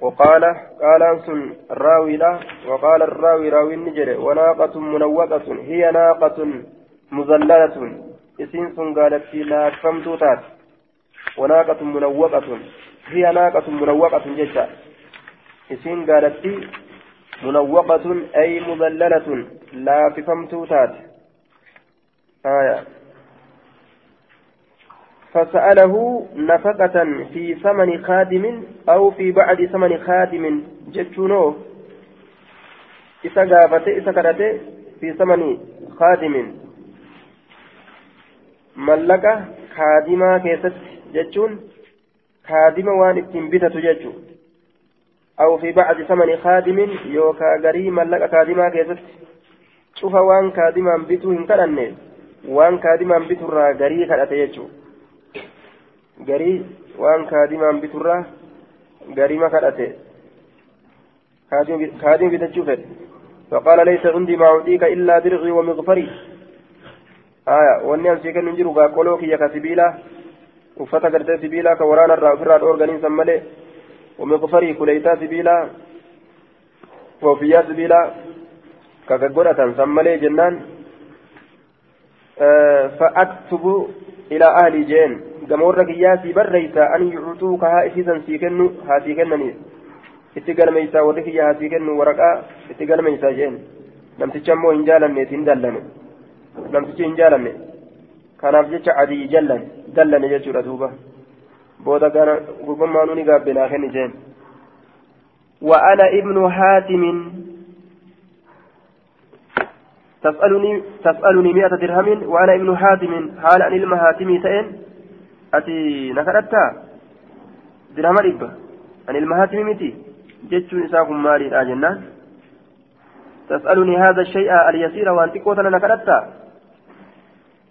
وقال قال أنسن الراوي لا وقال الراوي راوي النجر وناقة منوقة هي ناقة مذللة إسين سن قالت لا فهمت تات وناقة منوقة هي ناقة منوقة جدا. إسين قالت منوقة أي مذللة لا فهمت تات آية. فسأله نفقة في ثمن خادم أو في بعد ثمن خادم جتشونو إذا قافت إذا كرت في ثمن خادم ملك خادما كيست جتشون خادم وان اتنبتت جتشو أو في بعد ثمن خادم يوكا غري ملك خادما كيست شوف وان خادما بتو هنكرنه وان خادما بتو را غري كرت جتشو garii waan kaadimaan biturraa garima kadhate kaadima bitachuu fedhe. فقال ليس عندي ما أعطيك إلا درعي ومغفري آية واني أمسي كان نجرو قاقولوك يا كسبيلا وفتا قرتي سبيلا كورانا الرافرات أورغانين سمالي ومغفري كليتا سبيلا وفيا سبيلا كاكاقورة سمالي جنان آه فأكتب إلى أهل جين gamoorra kiyyaasii barreeysa an yucuutuuka haa isiisan sii kennu haa sii kennaniif itti galmeeysaa warri kiyya haa sii kennu waraqaa itti galmeeysaa jeen namticha ammoo hin jaalanne hin dallane namtichi hin jaalanne kanaaf jecha adii jallan dallane jechuudha duuba booda gana gurbammaanuu ni gaabbe naa kenni jeen وأنا ابن حاتم تسألني تسألني مئة درهم وأنا ابن حاتم حال أن المهاتمي تئن ati na kadhattaa dirhama dhibba. Ani ilma haatimi miti? Jechuun isaa kun maaliidha jennaan? تسألني هذا الشيء اليسير وأنت قوتنا نكرتا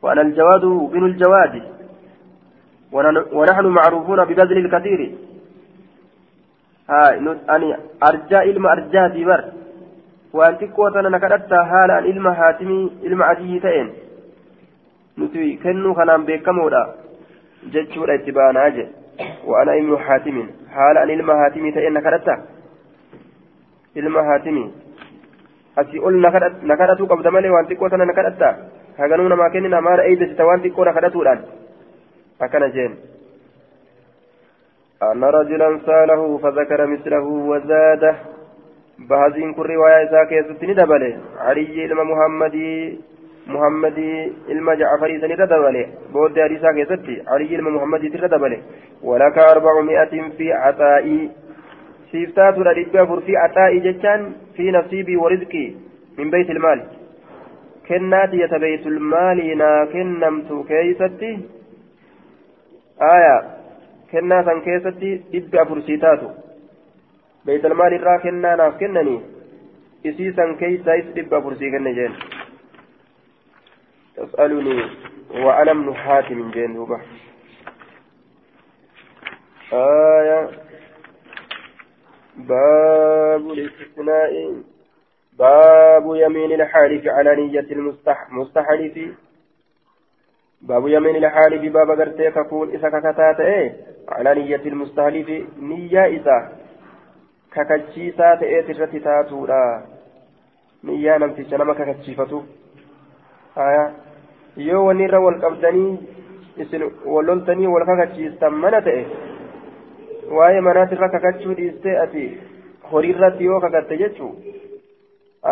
وأنا الجواد بن الجواد ونحن معروفون ببذل الكثير هاي أني أرجاء علم أرجاتي بر وأنت قوتنا نكرتا حالا علم هاتمي علم عدي تئن نتوي كنو كلام بكمودا itti baanaa je وأنا ابن حاتم حال أن إلما هاتمي تئن نكرتا إلما هاتمي أسي أول نكرتو قبض مالي وأن تقوى تنا نكرتا هغنونا ما كننا ما رأيت ستوان تقوى نكرتو الآن أكن جين أن رجلا ساله فذكر مثله وزاده بهذه كل رواية ذاك يزتني دبله علي إلما محمدي محمد إلما جعفري سني ردبله بود أريسا كيستي. علي إلما محمد تردبله ولك أربعمائة في عطائي. سيفتات ردبه في عطائي جتان في نصيبي ورزقي من بيت المال. كنات يتبيت المال نا كنمت كيستي. آية. كنا سن كيستي دب أفرسيتاتو بيت المال الرا كنا ناف كنني. إسيسا كيسا إس دب أفرسي كنجين تسألني وأنا ابن حاتم جندوبة آية باب الاستثناء باب يمين الحالف على نية المستحلف باب يمين الحالف باب قرتي ككون إذا ككتات إيه على نية المستحلف نية إذا ككتشيسات إيه تشتي تاتورا نية نمتي جنما ككتشيفتو آية yoo wanni irra wal qabdanii isin wal loltanii wal kakachiistan mana ta'e waa'ee manaatirra kakachuu dhiistee ati horiirratti yoo kakatte jechuu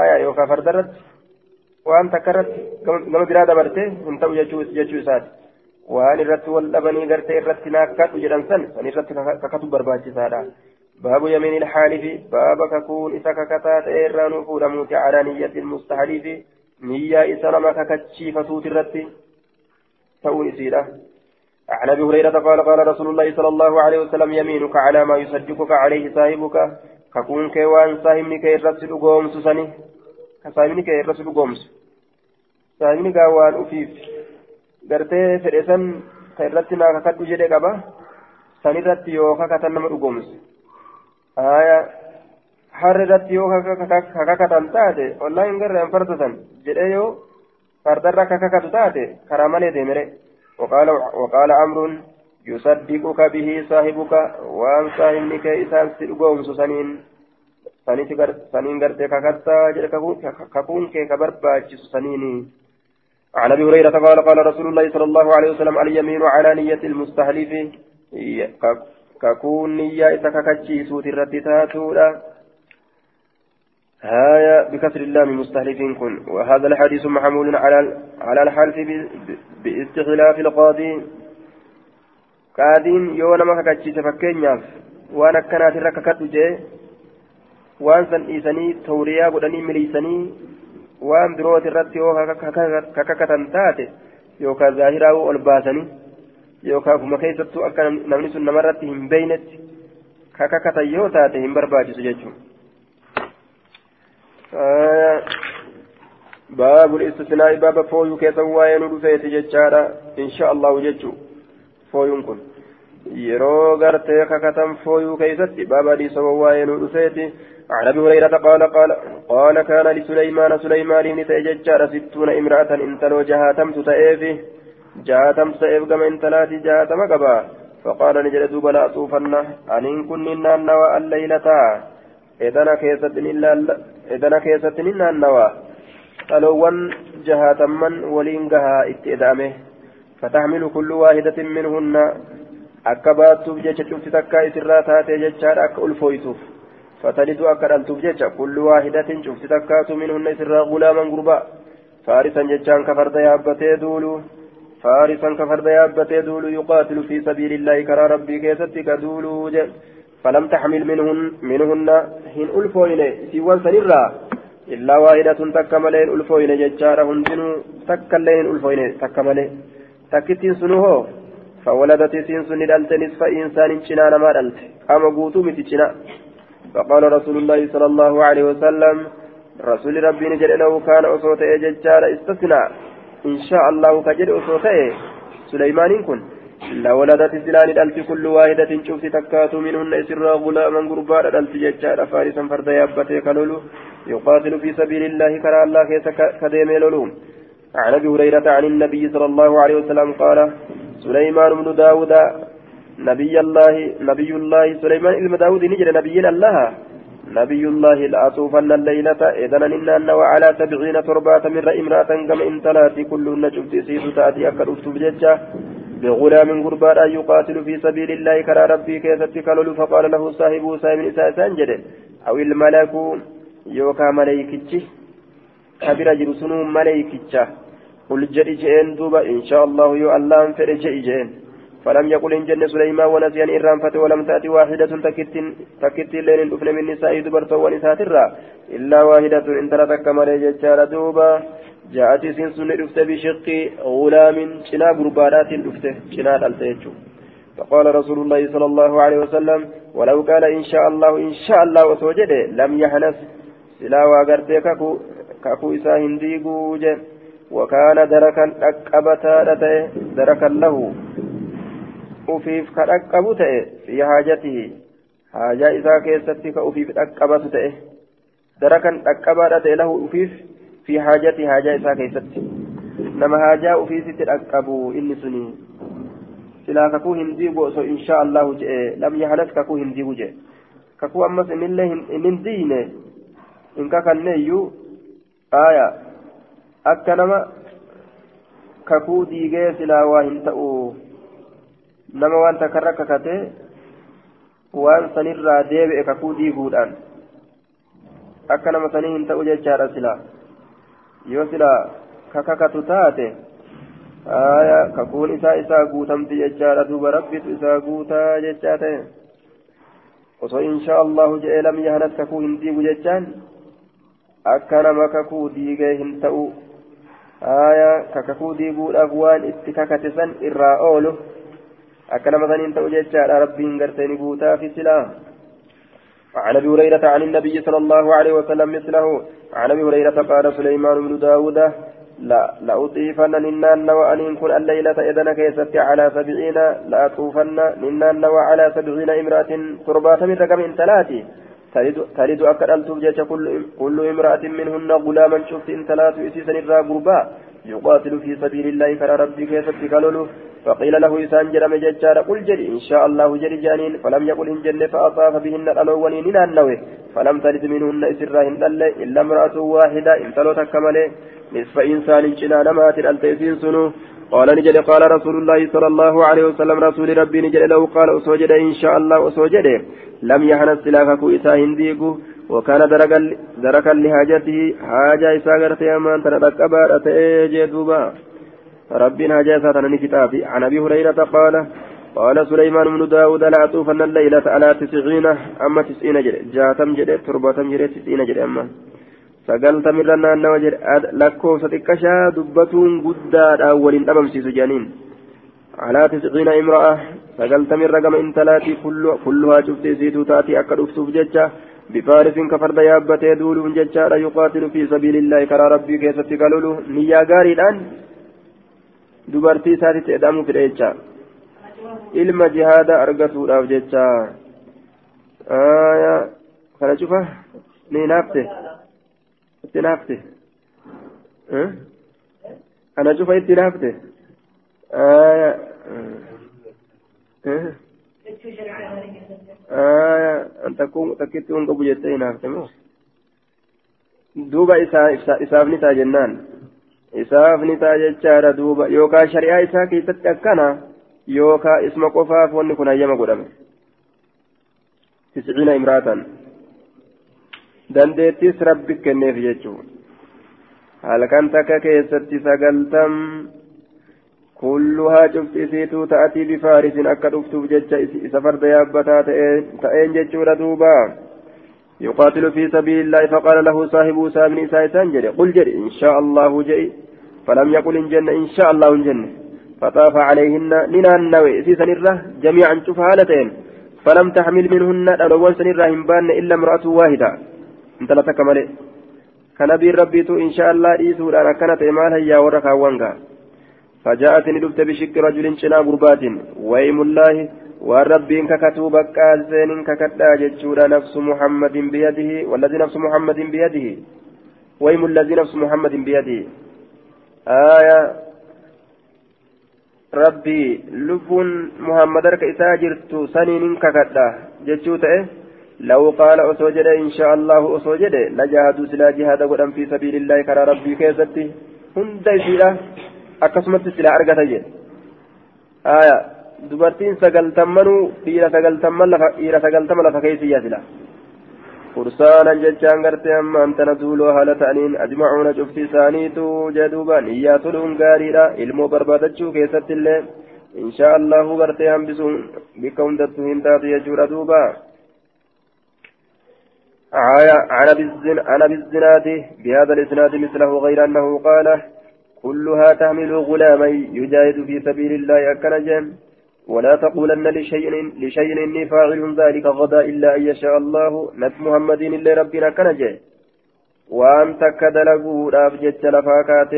aya yookaan fardarratti waan takka irratti gama biraa dabarte hin ta'u jechuu isaati waan irratti wal dhabanii gartee irratti naakkadhu jedhan san san irratti kakatu barbaachisaadha باب يمين الحالف باب ككون إذا ككتا تيران فودموت على نية المستحلف نية إسلام ككتشي فسوت الرتي تؤون إسيرة عن أبي هريرة قال قال رسول الله صلى الله عليه وسلم يمينك على ما يصدقك عليه صاحبك ككون كيوان صاحبني كي الرسل قومس سني كصاحبني كي الرسل قومس صاحبني قاوان أفيف gartee fedhe san ka irratti naa kakadhu jedhe qaba? San irratti yoo harri irratti yoo kakatan taate ollaa hin garreen fardatan jedhee yoo fardarra kakakatu taate karaa malee deemere وقال وقال عمرو يصدقك به صاحبك وان صاحبك إسان سلقوم سنين سنين قرتي ككتا ككون كي كبرباج سنيني عن ابي هريره قال قال رسول الله صلى الله عليه وسلم اليمين على نية المستحلف ككون نية إتككتشي سوت الردتاتولا هايا بكسر اللام مستحلف كن وهذا الحديث محمول على على الحلف باستخلاف القاضي qaadiin yoo nama kakachiise fakkeenyaaf waan akkanaatirra kakadhu jee waan san dhiisanii tawriyaa godhanii miliisanii waan birooti irratti yoo kakakatan taate yookaan zaahiraa ol baasanii yookaan kuma keessattuu akka namni sun namarratti hin beeynetti kakakatan yoo taate hin barbaachisu jechuudha. باب الاستثناء باب فويو كيسا وين رفيت جتشارا إن شاء الله جتشو. fooyuun kun yeroo gartee kakatan fooyuu keeysatti baaba dhiisa waa'ee nu dhufeeti عن أبي هريرة قال قال قال كان لسليمان سليمان نتيججار ستون امرأة انتلو جهاتم تتأيفي جهاتم سيف كما انتلاتي جهاتم قبا. فقال نجد دوبا لا أطوفن أن إن كنا النوى الليلة إذن كيستن إلا إذن كيستن إلا النوى تلوان جهاتم من ولينقها اتئدامه فتحمل كل واحدة منهن أكباتوف جيشة شفت تكا إسرا تاتي جيشة أك ألفويتوف فتلد جيشة كل واحدة شفت تكات منهن إسرا غلاما غربا فارسا جيشان كفرد يابتي دولو فارسا كفرد يابتي دولو يقاتل في سبيل الله كرا ربي كيستك دولو جي فلم تحمل منهن منهن هن ألفوين سوى سنرا إلا واحدة تكملين ألفوين جيشارة هندنو تكلين ألفوين تكملين sunu hoo? فولدت سين سن دلت نصف إنسان شنا ما دلت قام قوتو متشنا فقال رسول الله صلى الله عليه وسلم رسول ربي نجد له كان أصوت ججار استثنى إن شاء الله كجد أصوت سليمان كن لولدت سلان دلت كل واحدة شفت تكات منهن إسرا غلاما قربان دلت ججار فارسا فرد يابتي كلولو يقاتل في سبيل الله كرى الله كيس كديم لولو. عن أبي هريرة عن النبي صلى الله عليه وسلم قال سليمان بن داود نبي الله نبي الله سليمان بن داود نجر نبي الله. نبي الله لأطوفن الليلة إذن إن وعلى سبعين تربات من امرأة كما إن تلاتي كلهن شفت سيد تأتي أكد أكتب ججة بغلام قربان يقاتل في سبيل الله كرى ربي كيست كالول فقال له صاحبه صاحب إساء سانجد أو الملك يوكا مليكتش كبير جرسون مليكتش قل جئ جئن دوبا إن شاء الله يو الله فر جئ جئن. فلم يقل إن جن سليمان ونسيان إرام فتي ولم تأتي واحدة تكتين تكتين لين الأفن من نساء دبرت ونساء ترى. إلا واحدة إن ترى تكمل ججار دوبا. جاءت سنسن رفت بشق غلام شنا بربارات رفت شنا الألتيجو فقال رسول الله صلى الله عليه وسلم ولو قال إن شاء الله إن شاء الله وتوجد لم يحنث سلا وقرتي كاكو كاكو إسا هنديقو وكان دركا أكبتا دركا له أفيف كأكبت في حاجته حاجة إذا كيست كأفيف أكبت دركا أكبت له أفيف في حاجته حاجة إذا كيست نما حاجة أفيف تأكبوا إني سني kakuu hin diigu osoo insha allahu jedhe lam yahanas kakuu hin diigu jedhe kakuu ammas inillee hin diine hin kakanneeyyuu aya akka nama kakuu diigee silaa waa hin ta'u nama waan takkarra kakate waan sanirraa deebi'e kakuu diiguudhaan akka nama sanii hin ta'u jechaadha silaa yoo sila kakakatu taate aya kakuun isaa isaa guutamti jechaadha. Duba rabbitu isaa guutaa jechaa ta'e. Osoo insha allahu je'ee lam yahanas kakuu hin diigu jechaan akka nama kakuu diigee hin ta'u aya kakakuu diiguudhaaf waan itti kakate san irraa oolu akka nama san hin ta'u jechaadha. Rabbiin gartee ni guutaafi silaa. عن أبي هريرة عن النبي صلى الله عليه وسلم مثله عن أبي هريرة قال سليمان بن داود لا لأطيفن ننان وأن كن الليلة إذن كيست على سبعين لأطوفن ننان وعلى سبعين امرأة تربات من ثلاث. تلد أكدلت كل, امرأة منهن غلاما شفت ثلاث إسيسا إرى قربا يقاتل في سبيل الله كرى ربي كيف تكالولو فقيل له إسان جرم ججار قل جري. إن شاء الله جري جانين. فلم يقل إن جنة فأطاف بهن الألوانين نانوه فلم تلد منهن إسراهن إلا امرأة واحدة. إن تلو تكمله نصف إنسان جنان مات التيسين سنو. قال نجد قال رسول الله صلى الله عليه وسلم رسول ربي نجد له قال أسوجد إن شاء الله أسوجد. لم يحنس سلاكك إسا هنديكو وكان دركا لحاجته. حاجة إسا غرتي أمان تنرقبا أتأجي دوبا. ربنا جاء في كتابي عن أبي هريرة قال قال سليمان بن داود لا أطوفن الليلة على تسعين أما تسعين جري جاتم جري تربتم جري تسعين جري أما sagaltam irra naannawa jedhe lakkoofsa xiqqashaa dubbatuun guddaadha waliin dhabamsiisu jedhaniin alaa tisciina imra'a sagaltam irra gama intalaatii kulluhaa cufti isiituu taatii akka dhuftuuf jecha bifaarisin ka farda yaabbatee duuluun jechaadha yuqaatilu fi sabiilillaahi karaa rabbii keessatti kalulu niyyaa gaariidhaan dubartii isaatitti edhamuu fidhe jecha ilma jihaada argatuudhaaf jecha kana cufa ni naafte itti naafte kana cufa itti naafte takkitti kun qabu jettee naafte moo duuba isaaf ni taa jennaan isaaf ni taa jechaadha duuba yookaan shari'aa isaa keessatti akkana yookaan isma qofaaf wanni kun hayyama godhame tisciina imraatan dandeettis rabbi kenneef jechuun halkan takka keessatti sagaltam kulluhaa cufti isiituu ta'atii bifaarisin akka dhuftuuf jecha isa farda yaabbataa ta'een jechuudha duuba يقاتل في سبيل الله فقال له صاحب سامن إسايسان جري قل جري إن شاء الله جئ فلم يقل إن جنة إن شاء الله إن جنة فطاف عليهن ننا النوي سيسن الره جميعا شوف هالتين فلم تحمل منهن الأول سن الره إلا امرأة واحدة. انت لا تكمل. كنبي ربي تو إن شاء الله إيسو أنا كانت إمالها يا ورقا وانقا. فجاءت ندبت بشك رجل شنا قربات. ويم الله والرب ككتو بكا زين ككتا جتشورا نفس محمد بيده والذي نفس محمد بيده. ويم الذي نفس محمد بيده. آية ربي لفون محمد رك إساجرت سنين ككتا جتشو تأه؟ لو قال أسوجد إن شاء الله أسوجد لجاهدوا سلا جهاد قدام في سبيل الله كرى ربي كيزتي. هند سلا أكسمت سلا أرقى تجد آية dubartiin sagaltammanuu dhiira sagaltamman lafa dhiira sagaltama lafa keessa sila fursaanan jechaan gartee ammaan tana duuloo haala ta'aniin ajmacuuna cufti isaaniitu jedhuuba niyyaa toluun gaariidha ilmoo barbaadachuu keessatti illee inshaa allahu gartee hambisuun bikka hundattuu hin taatu jechuudha duuba عن أبي الزناد بهذا الإسناد مثله غير أنه قال كلها تحمل غلاما يجاهد في سبيل الله أكنجم ولا تقولن لشيء لشيء إني فاعل ذلك غدا إلا أن يشاء الله. نت محمد إلا ربنا كنجه وأن تكدلقوا رابجت لفاكات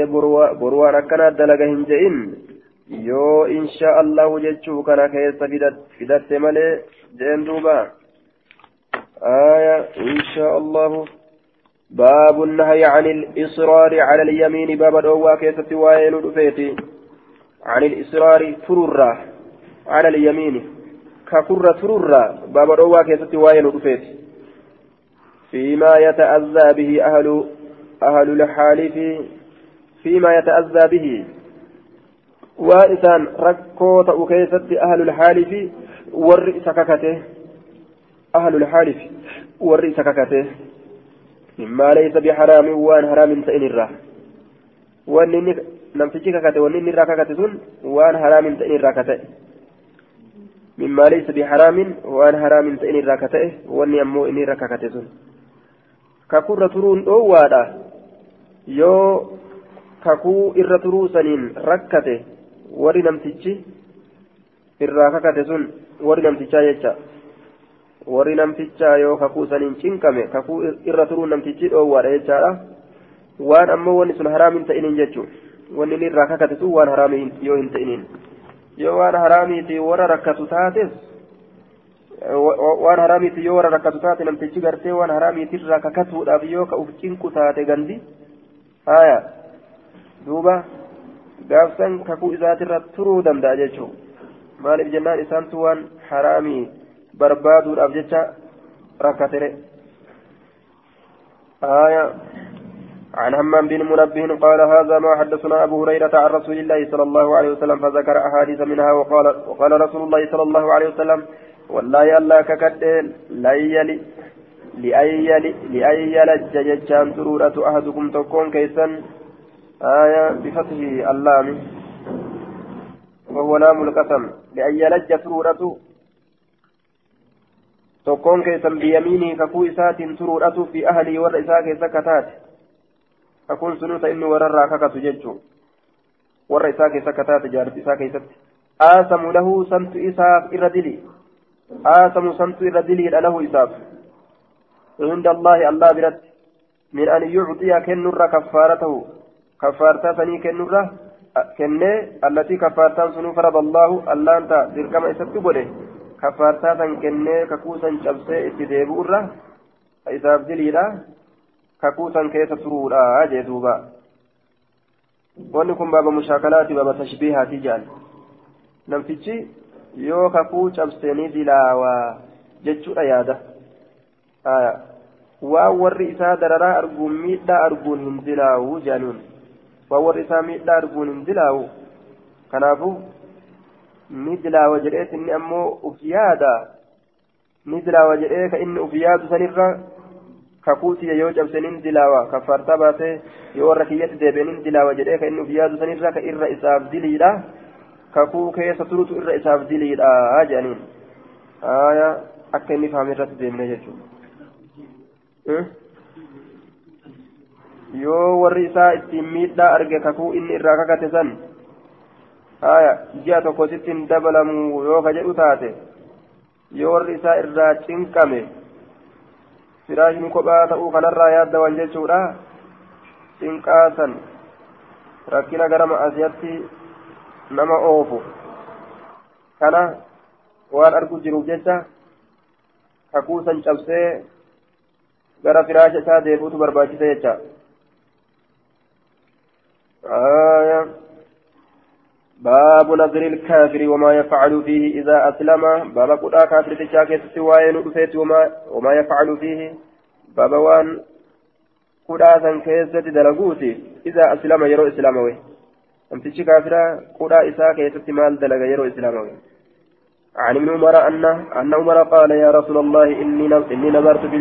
بروان أكنا دلقه هنجئن. yoo insha allahu jechuu kana keessa fidatte malee jeen duuba آية إن شاء الله. باب النهي عن الإصرار على اليمين. باب الأوى كيف وين رفيتي عن الإصرار فررة. على اليمين. ككرة فررة باب الأوى كيف وين رفيتي فيما يتأذى به أهل أهل الحالف فيما يتأذى به. وإنسان ركوت وكيفت أهل الحالف ورئ سككته أهل الحالف ورئيس ككته مما ليس بحرام وان حرام تئن الراه وان نمتجي ككته وان نرى ككته وان حرام تئن الراه كته مما ليس بحرام وان حرام تئن كته وان يمو إن سن ككرة ترون أوادا يو turuu saniin rakkate warri namtichi irraa kakate sun warri namtichaa jecha warri namtichaa yoo kakuu saniin cinqame kakuu irra turuu namtichi dhoowwaadha jechaadha waan ammoo wanni sun haraamiin ta'iniin jechuun wanni inni irraa kakate sun waan haraamii yoo warra rakkatu taate namtichi gartee waan haraamiitirraa kakatuudhaaf yoo ka uf cinqu taate gandi haya duuba gaafsan kakuu isaatirra turuu danda'a jechuudha maaliif jennaan isaantu waan haraamii barbaaduudhaaf jecha rakkatere آية عن همام بن منبه قال هذا ما حدثنا أبو هريرة عن رسول الله صلى الله عليه وسلم فذكر أحاديث منها وقال وقال رسول الله صلى الله عليه وسلم والله ألا ككد لا يلي لأن يلج ججان سرورة أحدكم تكون كيسا. آية بفتح اللام. وهو لام القسم. لأن يلج سرورة تكون كيسا بيمينه ككو إسات سرورة في أهلي والرئيسا كيسا كتات. أكون سنوت إنه ورر ككت ججو والرئيسا كيسا كتات جارت إسا كيست آسم له سنت إساف إردلي آسم سنت إردلي له إساف. عند الله الله برد. من أن يعطي كنر كفارته. كفارتا سني كنر كنة التي كفارتا سنو فرض الله. الله أنت ذكما إستبوله كفارتا سن كنة ككوسا شبسة اتدابو الرا إذا أبدليلا ككوسا كيس سرورا جدوبا kun baaba mushaakalaati baaba tashbiihaati jedhan namtichi yoo kakuu cabsanii dilaawaa jechuudha yaada waan warri isaa dararaa arguun miidhaa arguun hin dilaawu jedhaniin waan warri isaa miidhaa arguun hin dilaawu kanaafuu ni dilaawa jedheet inni ammoo uf yaada ni dilaawa jedhee ka inni uf yaadu sanirra kakuutiya yoo cabsaniin dilaawa kaffaartaa baatee yoo warra kiyyatti deebi'aniin dilaawa jedhee ka inni uf yaadu sanirra ka irra isaaf diliidha kakuu keessa turutu irra isaaf diliidha jedhaniin akka inni faame irratti deemne jechuudha. yoo warri isaa ittiin miidhaa arge kakuu inni irraa kakate san haya ji'a tokko sittiin dabalamu yoo ka jedhu taate yoo warri isaa irraa cinqame firaashni kophaa ta'uu kanarraa yaaddawan jechuudha cinqaa san rakkina gara ma'asiyatti nama oofu kana waan argu jiruuf jecha kakuu san cabsee gara firaasha isaa deebi'utu barbaachisa jecha باب نظر الكافر وما يفعل فيه إذا أسلم. باب قدا كافر تشاكي سواين رفيت وما, وما يفعل فيه. باب وان قدا سن كيسة دلقوتي إذا أسلم يرو إسلاموي أمتشي كافرة قدا إسا كيسة مال دلق يرو إسلاموي عن ابن عمر أن أن عمر قال يا رسول الله إني إني نظرت في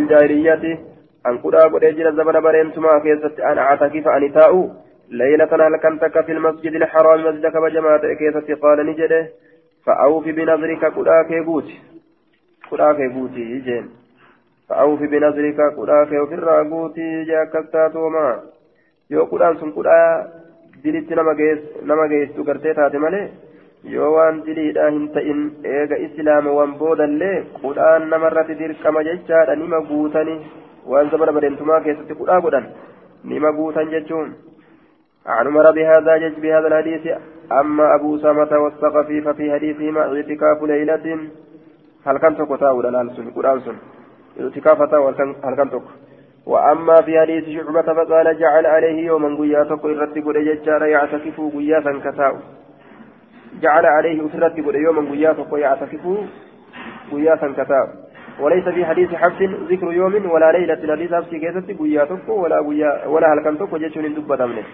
أن قد يجرى زمن بريمتما كيسة أن أعتكف أن تاؤ ليلة هلكن تك في المسجد الحرام مسجدك بجماعة كيسة قال نجده فأوف بنظرك قدا كيبوت قدا كيبوتي جين فأوف بنظرك قدا كيوفر قوتي جاكستاتوما yoo qudhaan sun qudhaa dilitti nama geessu gartee taate malee yoo waan diliidhaa hin ta'in eega islaama waan boodallee qudhaan namarratti dirqama jechaadha nima guutani waan zabana badeentumaa keessatti qudhaa godhan nima guutan jechuun عن عمر بهذا جج بهذا الحديث أما أبو أسامة والثقفي ففي حديثهما اعتكاف ليلة هل كان تقطع ولا نالسون قرآن سن. اعتكاف هل كان وأما في حديث شعبة فقال جعل عليه يوما قيا تق إرتب لججار يعتكف قيا كتاو جعل عليه أسرت يوما قيا تق يعتكف قيا كتاو وليس في حديث حفص ذكر يوم ولا ليلة الحديث حفص كيست قيا تق ولا قيا ولا هل كان تق جيشون دبة منه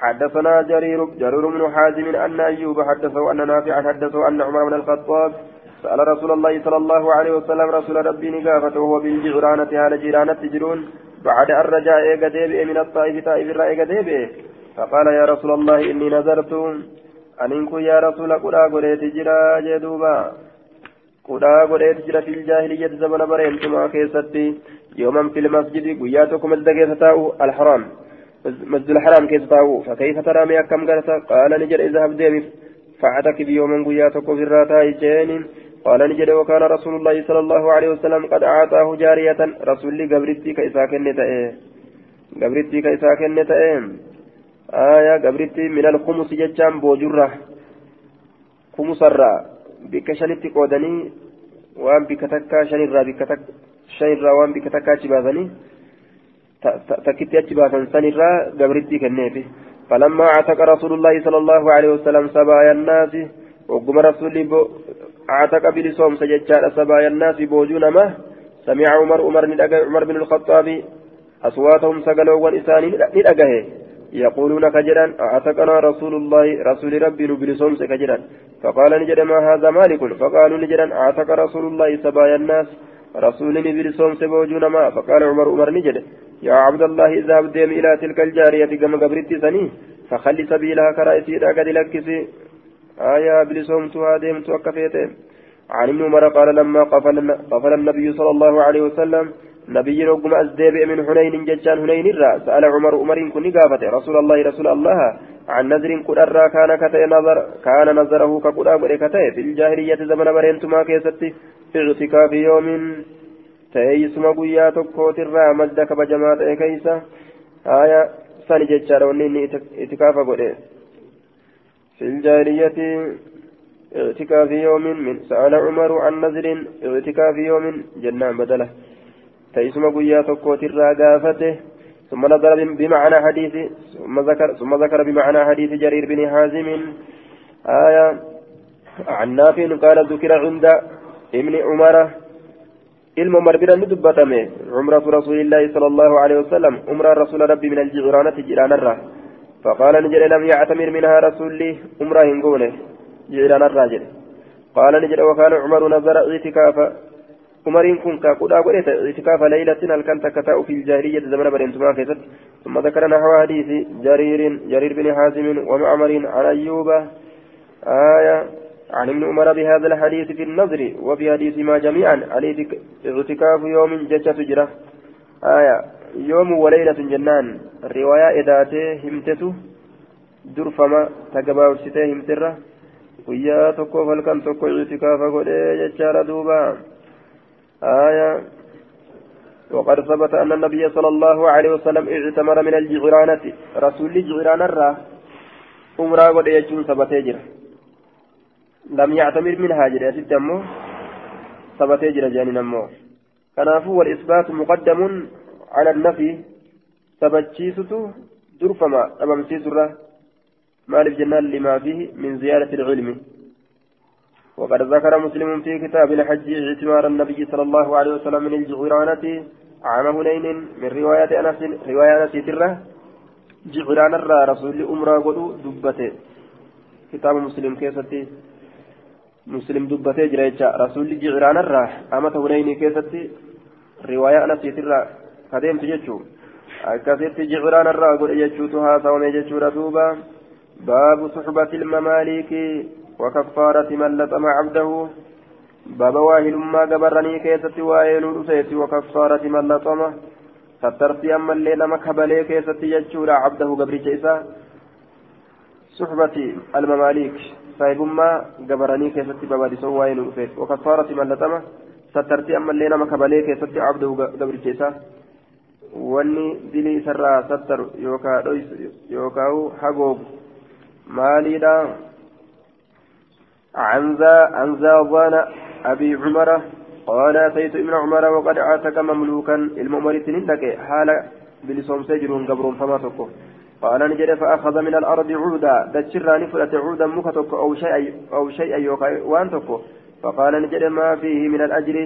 حدثنا جرير جرير بن حازم أن أيوب حدثه أن نافع حدثه أن عمر بن الخطاب سأل رسول الله صلى الله عليه وسلم رسول ربي نقافته وهو بالجعرانة على جيرانة تجرون بعد أن رجع إيقا ديبئ من الطائف طائف الرأيقا ديبئ فقال يا رسول الله إني نذرت أن إنكو يا رسول قدا قريت جرا جدوبا. قدا قريت جرا في الجاهلية زمن بريمتما كيستي. يوما في المسجد قياتكم الدقية الحرام. مسجد الحرام كيف تاو فكيف ترى مي كم قالت قال نجر اذهب ديمي. فاعتك بيوم قياتك في الراتا جين قال نجر وكان رسول الله صلى الله عليه وسلم قد أعطاه جارية. رسول لي قبرتي كيسا كنت إيه قبرتي كيسا كنت إيه آية قبرتي من الخمس ججام بوجرة. خمس الرا. بك شنتي قودني. وان بك تكا شنرا. بك تك شنرا. وان بك تكا takkitti achi baasan sanirraa gabritti kenneefi فلما اعتق رسول الله صلى الله عليه وسلم سبايا الناس وقم رسول اعتق بلسوم سججال سبايا الناس بوجون ما سمع عمر عمر عمر بن الخطاب أصواتهم سقلوا والإسان ندقه. يقولون كجرا أعتقنا رسول الله رسول ربي بلسوم سكجرا فقال نجد ما هذا مالك؟ فقالوا نجدا أعتق رسول الله سبايا الناس رسول بلسوم سبوجون ما فقال عمر عمر نجد يا عبد الله اذهب ديم إلى تلك الجارية كما قبرت سني فخلي سبيلها كرائسي قد لكسي. آية بلسومتها ديمت وكفيتين عن ابن عمر قال لما قفل, قفل النبي صلى الله عليه وسلم نبي رقم أزديب من حنين ججان حنين الرا سأل عمر عمر كن قافته رسول الله رسول الله عن نذر كن الرا كان كتئ نظر كان نظره كقدا كتئ في الجاهلية زمن برينتما كيستي في اعتكاف يوم tokkootirraa madda kabajamaa ta'e keeysa haya sani jechaadha wanni inni itikaafa godhe في الجاهلية اعتكاف يوم من سأل عمر عن نذر اعتكاف يوم جنان بدلة. تيسم قيا تكوت الراقافته ثم نظر بمعنى حديث ثم ذكر ثم ذكر بمعنى حديث جرير بن حازم. آية. عن نافع قال ذكر عند ابن عمر. ilma marbira ni dubbatame cumratu rasuulillaahi sala allahu aleyhi wasalam umraa rasuula rabbi min aljicraanati jidhaanarra فقال نجد لم يعتمر منها رسولي عمرة هنقونه جعلنا الراجل قال نجد وكان عمر نظر اعتكافا عمر كن كاكودا قلت اعتكاف ليلة هل كان تكتاء في الجاهلية زمن برنتما كيست ثم ذكر نحو حديث جرير جرير بن حازم ومعمر عن أيوب آية عن ابن عمر بهذا الحديث في النظر وفي حديث ما جميعا عليه اعتكاف يوم ججة جرة آية يوم وليلة جنان الرواية إذاتي همتته درفما تقباوسته همتره guyyaa tokko halkan tokko itikaafa godhee jechaadha duuba. آية. وقد ثبت أن النبي صلى الله عليه وسلم اعتمر من الجعرانة رسول الجعران الرا أمرا قد يجون ثبت جرا لم يعتمر منها جريتي أمو؟ ثبت جرى جانين أمو كنافو والإثبات مقدم على النفي. ثبتشيسته درفما. أمامسيس الره مالف جنان لما فيه من زيادة العلم. وقد ذكر مسلم في كتاب الحج اعتمار النبي صلى الله عليه وسلم من الجعرانة عام هنين من رواية أنس رواية أنس تره جعران الرا رسول أمرا قلو دبته. كتاب مسلم كيستي مسلم دبته جريتشا رسول جعران الراح أما توليني كيستي رواية أنا سيترا كديم تجتشو أكاسيتي جعران الراح قل يجتشوتها سومي جتشورا دوبا باب صحبة المماليك. وكفارة من لطم عبده باب واهل ما قبرني كيستي واهل رسيتي وكفارة من لطمه سترتي أما اللي نما كبلي كيستي جتشورا عبده قبري جيسا صحبة المماليك saahibummaa gabaranii keessatti babaadisoo waa'ee nu dhufeef wakaffaarati mallatama sattartii ammallee nama kabalee keessatti abdahu gabricha isaa wanni dilii isarraa sattaru yookaa dhoysu yookaa hagoogu maaliidha عن زاضان أبي عمر قال أتيت ابن عمر وقد عاتك مملوكا المؤمرتين لك حال بلسوم سجرون قبر فما تقول. قال نجد فأخذ من الأرض عودا. دجراني فلت عودا مكتك أو شيء أو شيء يوكا وأنتك فقال نجد ما فيه من الأجر.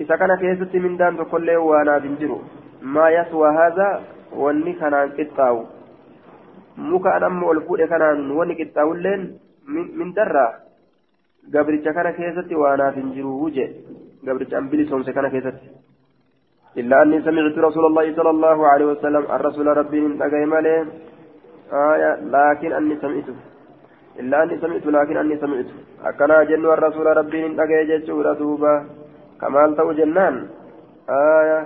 إذا كان كيست من دان تقول له وأنا بنجر ما يسوى هذا؟ واني كان قطاو amma ol fuudhe kanaan wani qixxaawulleen min darraa gabricha kana keessatti waanaaf hin jiru je gabricha an bilisoomse kana keessatti. إلا أني سمعت رسول الله صلى الله عليه وسلم الرسول ربي من مالي آية لكن أني سمعت إلا أني سمعت لكن أني سمعت أكنا جن الرسول ربي من أجاي دوبا كمال تو جنان آية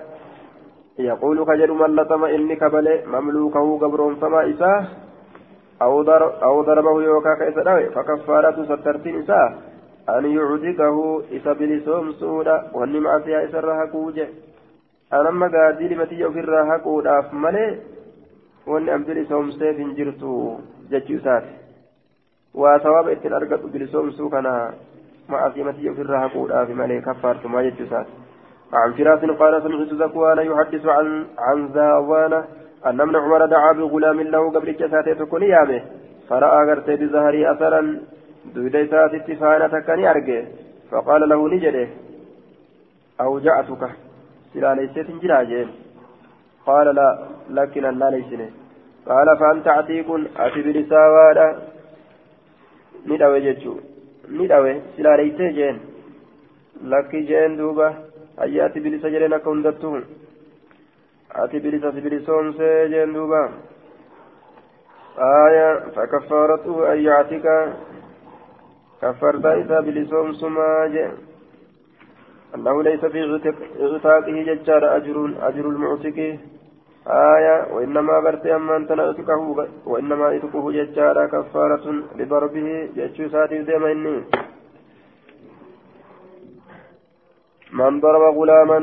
يقول كجر من لطم إني كبل مملوكه قبر فما إساه أو, ضر أو ضربه يوكا كيسا فكفارة سترتين إساه أن يعتقه إسا بلسوم سودا وأني معصيها إسا anamma gaadii limatiyya ofirraa haquudhaaf malee wanni an bilisoomseef hin jirtu jechuu isaati waa sawaaba ittiin argadhu bilisoomsuu kana ma'asii matiyya ofirraa haquudhaaf malee kaffaartumaa jechuu isaati عن فراس قال سمعت ذكوان يحدث عن عن زاوان أن ابن عمر دعا بغلام له قبل جساته تكون يامه فرأى غرتي بظهري أثرا. دويدي ساتي تفانة كان أرجع فقال له نجده أوجعتك. سلا ليست جراجين قال لا لكن لا ليسني. قال فأنت عتيق أتي بلساوادا ندعوي جتشو ندعوي سلا ليسي جين. لكي جين دوبا أياتي بلسا جرين كندتهم أتي بلسا بلسون سيجين دوبا آية فكفارته أن يعتك كفرت إذا بلسون سماج أنه ليس في غتاقه ججار أجر أجر المعتق آية وإنما برت أما أنت نأتكه وإنما إتكه ججارا كفارة لضربه جتشو ساتي ديما إني من ضرب غلاما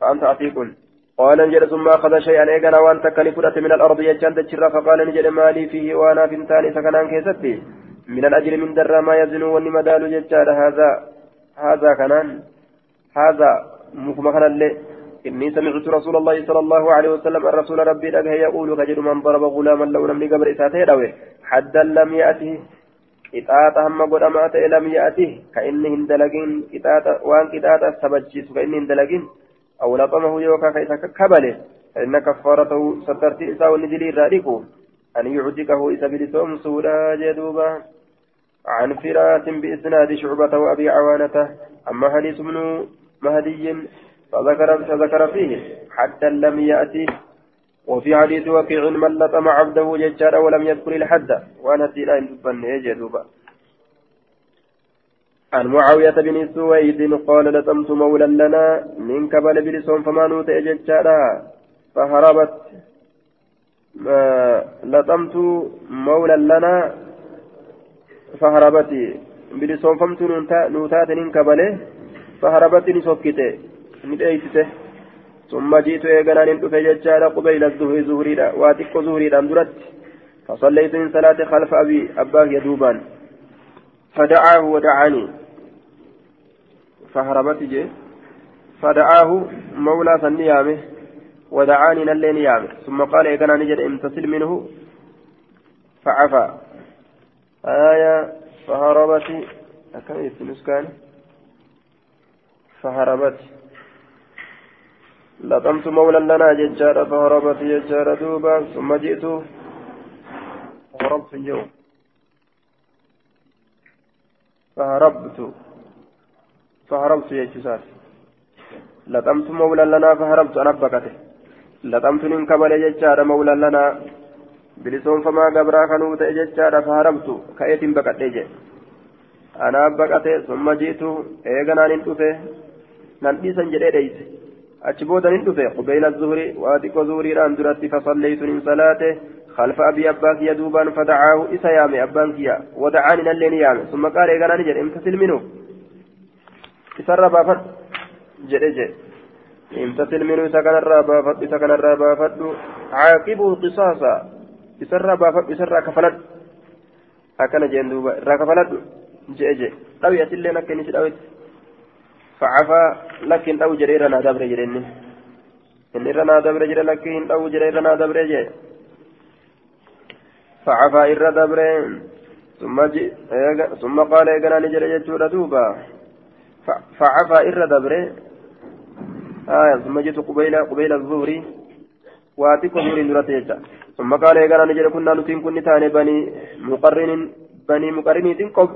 فأنت عتيق قال نجد ثم أخذ شيئا إيقنا وأن تكني فرأت من الأرض يجان تجرى فقال نجد مالي فيه وأنا فنتاني سكنان كيستي. من الأجر من در ما يزن ونمدال ججار هذا هذا كنان هذا مكمخنا اللي إني سمعت رسول الله صلى الله عليه وسلم الرسول ربي لك يقول كجد من ضرب غلاما لو نمني قبر إساته دوي حدا لم يأته قطاطة هم قد أمات لم يأته كإنه اندلقين قطاطة وان قطاطة سبجيس كإنه اندلقين أو لطمه يوكا كيسا كبله فإن كفارته سترت إساء ونجلي راركو أن يعتقه إسا بلسوم سودا جدوبا. عن فراس بإسناد شعبة وأبي عوانة أما حديث ابن مهدي فذكر فذكر فيه. حتى لم يأتي. وفي حديث وكيع من لطم عبده ججارا ولم يذكر الحد. وأنا سيلا تبني يجدوبا. عن معاوية بن سويد قال لطمت مولا لنا من قبل بلسون فما نوت ججارا فهربت. لطمت مولا لنا. فهربت. بلسون فمت نوتات من قبله فهربت نسكته نديسته ثم جئت إيقنا ندفع ججال قبيل الظهر زهريدا واتق زهريدا درت فصليت من صلاة خلف أبي أباه يدوبان فدعاه ودعاني. فهربت جي فدعاه مولى سنيامه ودعاني نلي نيامه ثم قال إيقنا نجد امتصل منه فعفى آية فهربت أكم يتنسكان فهربت لطمت مولا لنا ججارة فهربت ججارة دوبا ثم جئت هربت اليوم فهربت فهربت يجسار لطمت مولا لنا فهربت أنا بكته لطمت من قبل ججارة مولا لنا بلسون فما قبرا كانوا ججارة فهربت كأيت بكته أنا بكته ثم جئت إيغنا ننتفه ننتيسا جريديس أجبودا ندفع قبيل الظهر واتق ظهري أن درت فصليت من صلاته خلف أبي أباك يدوبا فدعاه إسا يامي أبان كيا ودعاني نلين يامي ثم قال إيقانا نجد امتثل منه إسر بافت جد جد امتثل منه سكن الرابافت سكن الرابافت عاقبه قصاصا إسر بافت إسر كفلت أكن جندوبا راكفلت جد جد لو يتلي نكني سدويت فعفا لكن أو جريرنا دبر جريني إن إرنا دبر جري لكن أو جريرنا دبر جري فعفا إر دبر ثم جي ثم قال إيقنا نجري جتشورا دوبا فعفا إر دبر آية ثم جئت قبيل قبيل الظهر. واتيك ظهر درته ثم قال إيقنا نجري كنا نتين كن تاني بني مقرن بني مقرن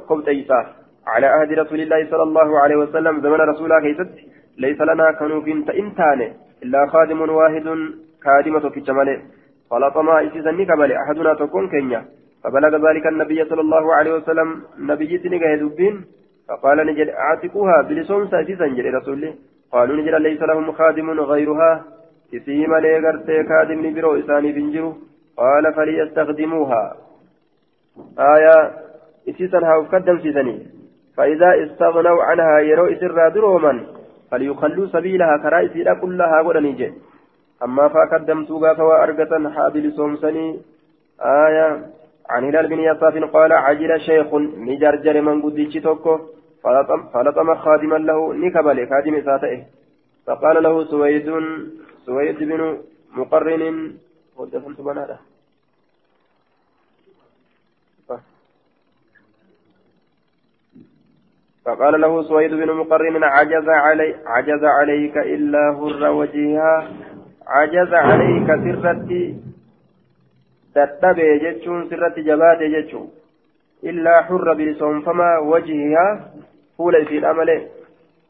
قبط إيسا على عهد رسول الله صلى الله عليه وسلم زمن رسول الله كيست. ليس لنا كنوف تئنتان إلا خادم واحد خادمة في الجمال فلطما إسيسني كبل أحدنا تكون كينيا. فبلغ ذلك النبي صلى الله عليه وسلم. نبي سنجه دبين. فقال نجل أعتقوها بلسون سيسن جل رسول قالوا نجل ليس لهم خادم غيرها؟ إسيم ليغرت خادم نبرو إساني بنجرو. قال فليستخدموها. آية إسيسن هاو قدم سيسني. فإذا استغنوا عنها يرو إسر دروما فليخلوا سبيلها كرائسي كلها ودنيجي أما فقدمتوا غافوا أرقة حابل سومسني. آية عن هلال بن يصاف قال عجل شيخ نجرجر من قديش توكو فلطم, خادما له نكبل خادم ساتئه فقال له سويد سويد بن مقرن. ودفنت بنادا فقال له سويد بن مقرن عجز علي عجز عليك إلا هر وجهها. عجز عليك سرتي تتبع جتشون سرتي جبات جتشون إلا حر بلسون فما وجهها فول في الأمل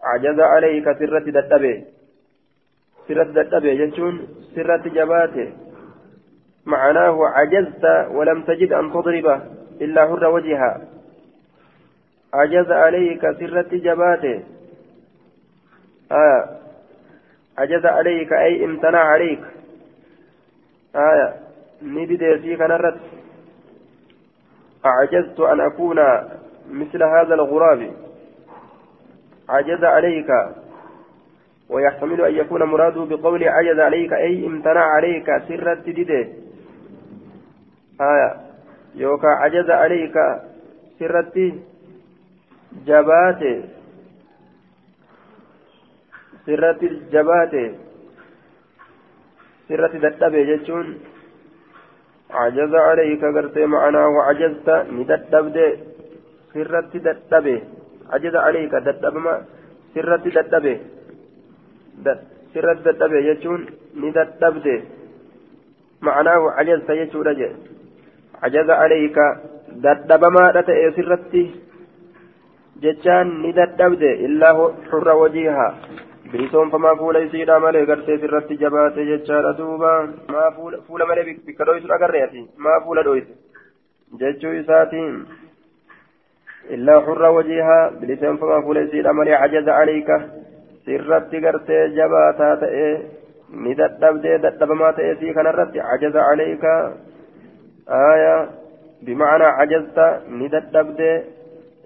عجز عليك سرتي تتبع سرتي تتبع جتشون سرتي جبات معناه عجزت ولم تجد أن تضربه إلا حر وجهها عجز عليك سرت جباته آه عجز عليك أي امتنع عليك آية نبدأ في كنرت أعجزت أن أكون مثل هذا الغراب عجز عليك ويحتمل أن يكون مراده بقول عجز عليك أي امتنع عليك سرت ديده آية يوكا عجز عليك سرت jabaate. Sirratti jabaate. Sirratti dadhabe jechuun عجز عليك قرتي معناه عجزت نددبد سرت ددبه عجز عليك ددبما. سرت ددبه سرت ددبه يجون نددبد معناه عجزت يجون عجز عليك ددبما دتئ jechaan ni dadhabde illaa xurra wajiihaa bilisoonfamaa fuula isiidha malee gartee irratti jabaate jechaadha duuba maa fuula malee bikka dhoysu agarre ati maa fuula dhoyse jechuu isaatiin illaa xurra wajiihaa bilisoonfamaa fuula isiidha malee cajaza caliika sirratti gartee jabaataa ta'e ni dadhabdee dadhabamaa ta'e sii kanarratti cajaza caliika aaya bimacnaa cajazta ni dadhabdee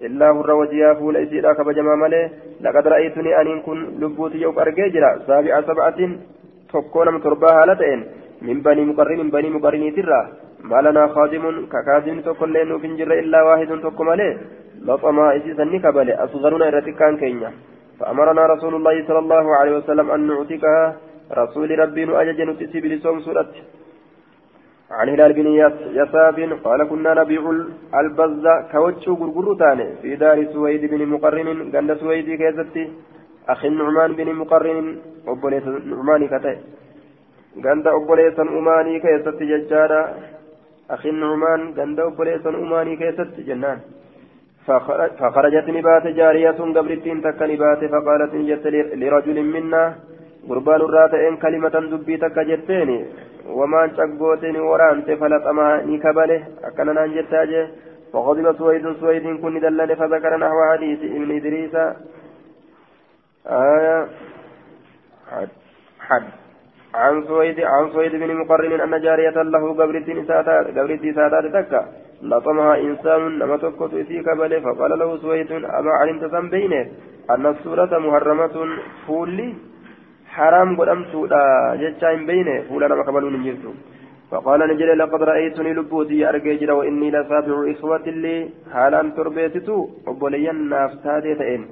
إلا هر وجيها فول إسيرا كبجما مالي لقد رأيتني أن كن لبوتي يوك أرجيجرا سابع سبعة تكون من ترباها لتئن من بني مقرن من بني مقرن ترى ما لنا خادم كخادم تكون لنا في جر إلا واحد تكون مالي لطما إسيسا نكبالي أصغرنا إرتكان كينيا فأمرنا رسول الله صلى الله عليه وسلم أن نعتقها رسول ربي نؤجج نتسي بلسوم سورة عن هلال بن يساف قال كنا نبيع البز كوتشو غرغر تاني في دار سويد بن مقرن. قال سويد كيزتي أخي النعمان بن مقرن أبوليس نعماني كتاي قال أبوليس أماني كيزتي ججارا أخي النعمان قال أبوليس أماني كيزتي جنان. فخرجت نبات جارية قبرتين تك نبات فقالت جت لرجل منا. قربان الراتئين كلمة دبي تك جتيني وما شقوتين ورانت فلطما نكبله. أكن نانجت أجي وغضب سويد. سويد كن دلل فذكر نحو حديث ابن إدريس. آية. حد. حد عن سويد. عن سويد بن مقرن أن جارية له قبرت ساتات قبرت ساتات تكا لطمها إنسان لما تكت في كبله. فقال له سويد أما علمت ذنبينه أن السورة محرمة. فولي. حرام قدمتودا جتشا إن بينه فولا نما قبلون نجرتو فقال نجل لقد رأيتني لبوتي أرجيجر وإني لسابع إخوة لي حالا تربيتتو وبوليا نافتادي تئن.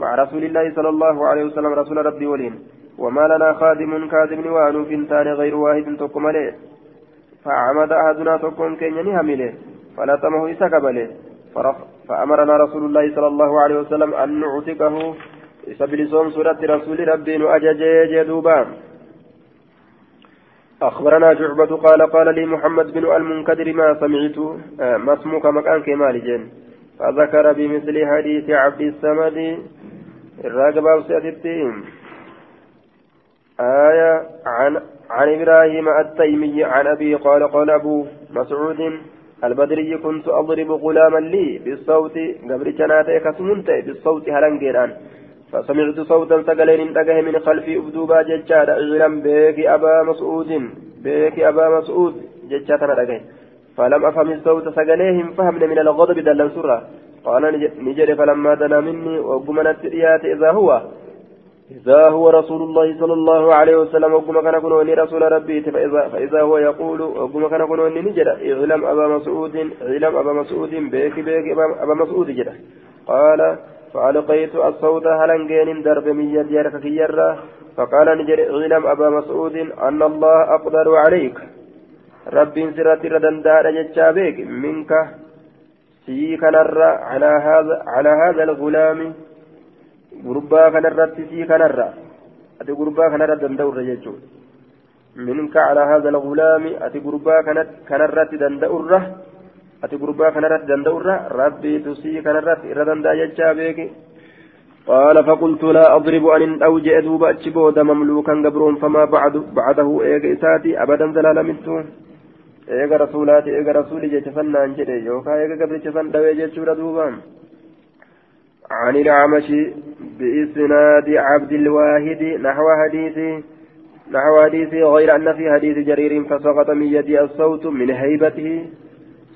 مع رسول الله صلى الله عليه وسلم رسول ربي ولين. وما لنا خادم كاذب وانو فنتان غير واحد تقم عليه فعمد أحدنا تقوم كينيني همله فلا تمه إسا قبله فأمرنا رسول الله صلى الله عليه وسلم أن نعتقه. سبلسون سورة رسول ربي أجج جدوبا أخبرنا شعبة قال قال لي محمد بن المنكدر ما سمعت آه، ما اسمك؟ مكان كمال جن فذكر بمثل حديث عبد الصمد الراقب أوسيتين آية عن عن إبراهيم التيمي عن أبي قال قال أبو مسعود البدري كنت أضرب غلاما لي بالصوت. قبل جناتي كسمنت بالصوت هلنجيران. فسمعت صوتا سقلين تقه من خلفي أبدوبا ججارا اعلم بك أبا مسعود بك أبا مسعود ججاتنا تقه فلم أفهم الصوت سقليهم فهمنا من الغضب دلن سرة قال نجري فلما دنا مني وقمنا التريات إذا هو إذا هو رسول الله صلى الله عليه وسلم وقم كان كنوني رسول ربي. فإذا, فإذا هو يقول وقم كان كنوني نجرى إعلم أبا مسعود إعلم أبا مسعود بك بك أبا مسعود جرى قال فألقيت الصوت هلنجين درب من يدي كيرة فقال نجري إعلم أبا مسعود أن الله أقدر عليك. رب سرت ردن دار جتشابيك منك سي كنرى على هذا على هذا الغلام. غربا كنرى سي كنرى أتي غربا كنرى دندور جتشو. منك على هذا الغلام أتي غربا كنرى دندور. أتي غربا كنرى دندور ربي تسي كنرى ردن دار جتشابيك قال فقلت لا أضرب أن أوجئ دوبا أتشبود مملوكا قبرون فما بعد بعده إيغ إساتي أبدا زلال منتو إيغ رسولاتي إيغ رسولي جتفنا أنجلي يوكا إيغ قبر جتفن دوي جتشورا دوبا عن الأعمش بإسناد عبد الواحد نحو حديثي نحو حديثي غير أن في حديث جرير فسقط من يدي الصوت من هيبته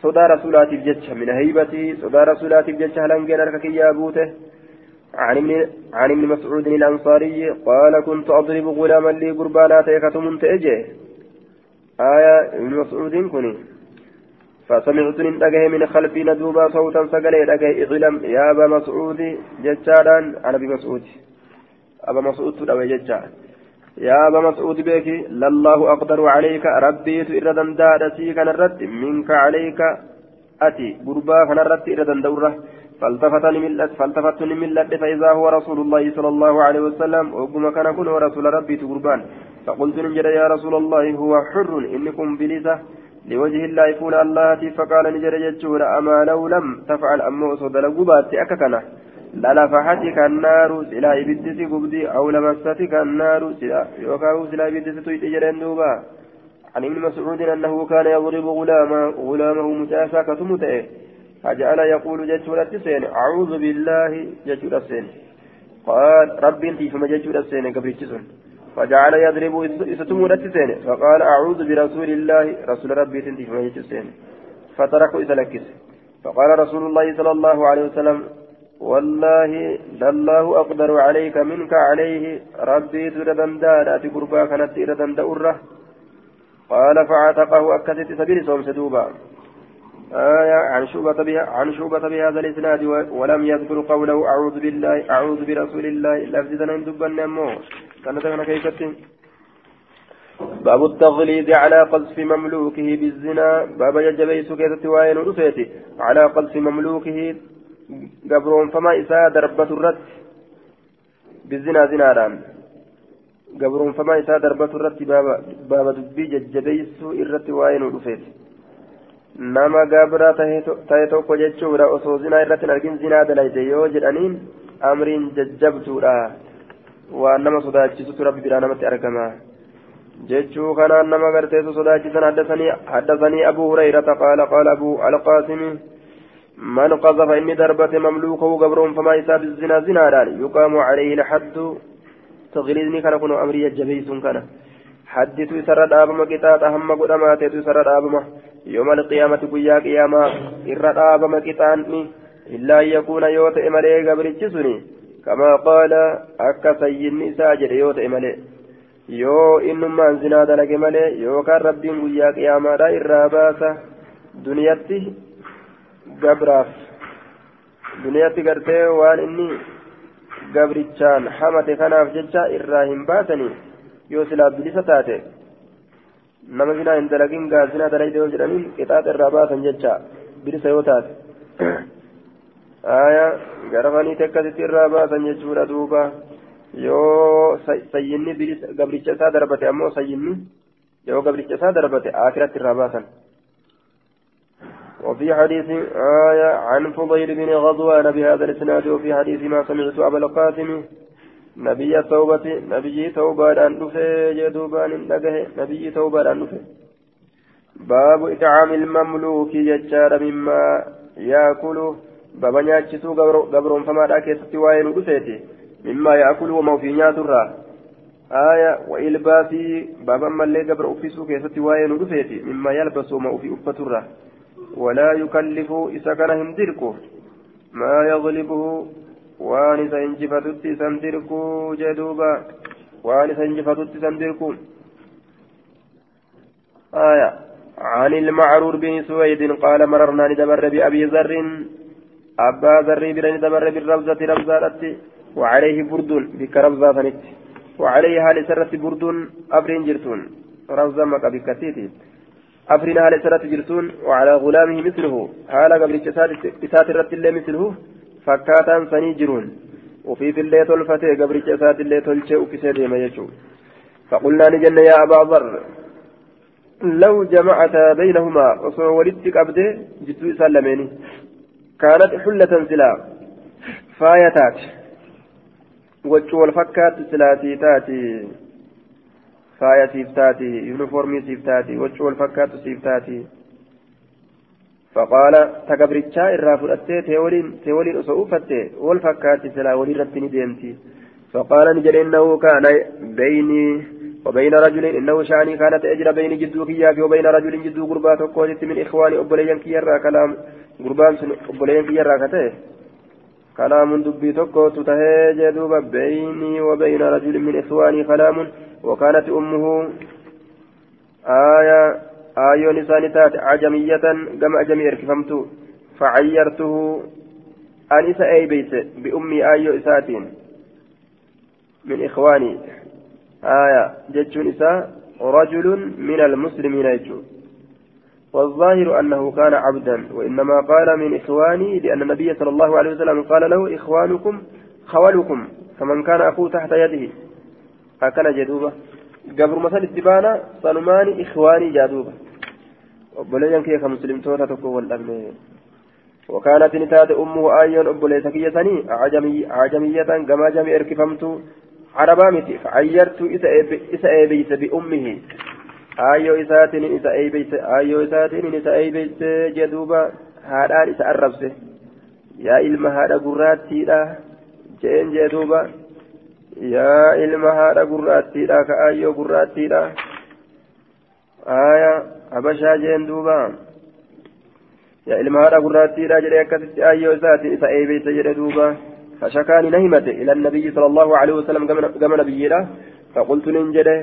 صدى رسولاتي بجتش من هيبته صدى رسولاتي بجتش هلنجل أركك يا أبوته عن ابن عن ابن مسعود الأنصاري قال كنت أضرب غلاما لي قربانا تيكة منتأجه آية ابن مسعود كني. فسمعت من من خلفي ندوبا صوتا سقلي دقه اعلم يا أبا مسعود ججارا عن أبي مسعود. أبا مسعود تدوي ججار يا أبا مسعود بك لله أقدر عليك ربي إردا دادتي كان الرد منك عليك أتي. قربا كان الرد إردا دوره فالتفت لملت فالتفت لملت فإذا هو رسول الله صلى الله عليه وسلم وقم كان كن رسول ربي تقربان فقلت نجد يا رسول الله هو حر إنكم بلسة لوجه الله يكون الله فقال نجد يجور أما لو لم تفعل أمه صدر قبات أككنا للفحتك النار سلا إبدس قبدي أو لمستك النار سلا يوكاو سلا إبدس تيجرين دوبا. عن ابن مسعود أنه كان يضرب غلامه غلامه مجاسا كتمته فجعل يقول جتشورة السين أعوذ بالله جتشورة السين. قال ربي انتي فما جتشورة السين قبل فجعل يضرب إستمورة السين. فقال أعوذ برسول الله. رسول ربي انتي فما جتشورة السين. فتركوا إسلكس فقال رسول الله صلى الله عليه وسلم والله لله أقدر عليك منك عليه. ربي تردن دارات قربا كانت تردن دأره قال فعتقه أكست سبيل صوم سدوبا. آية عن شوبة بها عن شوبة بهذا الإسناد ولم يذكر قوله أعوذ بالله أعوذ برسول الله لفظنا دبا نمو سنتنا كيف باب التغليظ على قذف مملوكه بالزنا. باب يجبيس كيف وين على قذف مملوكه gabroonfama isaa darbatu irratti bizinaa zinaadhaan. Gabroonfama isaa darbatu irratti baaba dubbii jajjabeessuu irratti waa'ee nu dhufeeti. Nama gabra ta'e tokko jechuudha osoo zinaa irratti argin zinaa dalayte yoo jedhaniin amriin jajjabtuudha. Waan nama sodaachisutu rabbi biraa namatti argama. Jechuu kanaan nama garteessu sodaachisan haddasanii abu hurayrata qaala qaala abu alqaasimi man qazafa inni darbate mamluukahu gabroonfamaa isaa bizinaa zinaadhaan yuqaamu calayhi lxaddu taqliidni kana kun amrii jajjabeeysuun kana hadditu isarra dhaabama qixaaxa hamma godhamaateetu isarra dhaabama يوم القيامة قيا قياما إرى ما كتاني إلا أن يكون يوت إمالي قبرتشسني كما قال أكا سيني ساجد يوت إمالي yoo innummaan zinaa dalage malee yookaan rabbiin guyyaa qiyaamaadhaa irraa baasa duniyatti gabraaf duniyatti gartee waan inni gabrichaan hamate kanaaf jecha irraa hin baasanii yoo silaa bilisa taate nama zinaa hin dalagin gaa zinaa dalagde yoo jedhaniin qixaaxa irraa baasan jecha bilisa yoo taate aya garafaniiti akkasitti irraa baasan jechuudha duuba yoo sayyinni gabricha isaa darbate ammoo sayyinni yoo gabricha isaa darbate aakiratti irraa baasan وفي حديث آية عن فضيل بن غزوان بهذا الإسناد وفي حديث ما سمعت أبا القاسم نبي توبة نبي توبة أن جدوبان نجه نبي توبة أن باب إطعام المملوك ججار مما يأكل بابا نياتشتو قبرون فما راكي ستواين ودفيتي مما يأكل وما في نياترا آية وإلباسي بابا مالي قبر أفسو كي ستواين ودفيتي مما يلبس وما في أفترا ولا يكلف إذا كان همدركو. ما يغلبه jee duuba waan isa injifatutti isan dirquu آية. عن المعرور بن سويد قال مررنا ندبر بأبي ذر. أبا ذري برني دبر بالربزة ربزة وعليه برد بك ربزة وعليه هال سرت برد أبرين جرتون. ربزة مكا بكتيتي أبرين هال سرت جرتون وعلى غلامه مثله. هال قبل إسات الرت الله مثله فكاتا سني جرون. وفي في الليل الفتي قبل إسات الليل تلشي وكسيدي ما يجو. فقلنا لجنة يا أبا ذر لو جمعت بينهما وصور ولدتك أبدي جدو سلميني كانت حلة سلا فايتات. وجه الفكات سلاتي تاتي فاية سيفتاتي يونيفورمي سيفتاتي وجه الفكات سيفتاتي فقال تكبرتشا إرى فرأتي تيولين تيولين أصوفتي والفكات سلا ولي رتني ديمتي فقال نجل إنه كان بيني وبين رجل إنه شاني كانت أجر بين جدو كياك وبين رجل جدو قربات وقوجت من إخواني أبليا كيرا كلام قربان سن أبليا كيرا كته كلام دبي تكو تتهي جدوب بيني وبين رجل من إخواني كلام وكانت أمه آية آية نسانتات عجمية كما أجمي إركفمت فعيرته أنس أي بيت بأمي آية إساتين. من إخواني. آية جتشون إساء رجل من المسلمين يجون والظاهر أنه كان عبدا وإنما قال من إخواني لأن النبي صلى الله عليه وسلم قال له إخوانكم خولكم فمن كان أخوه تحت يده. أكن جدوبة. قبر مثل التبانة صنمان إخواني جدوبة وبلين كيف مسلم توتا تقوى وكانت نتات أمه آية أبوليس كيسني عجمي عجمية كما جمي إركفمت عربا متي فعيرت إسا إيبيس بأمه. آيو إساتين إسا إيبيس آيو إساتين إسا إيبيس جدوبا هادان إسا أربسه. يا إلما هذا قراتي جين جدوبا يا قراتي لا كآيو قراتي لا آية أبشا جين دوبا يا إلما هذا قراتي لا جري أكست آيو إساتين إسا إيبيس جدوبا فشكاني نهمت إلى النبي صلى الله عليه وسلم كما نبينا فقلت ننجده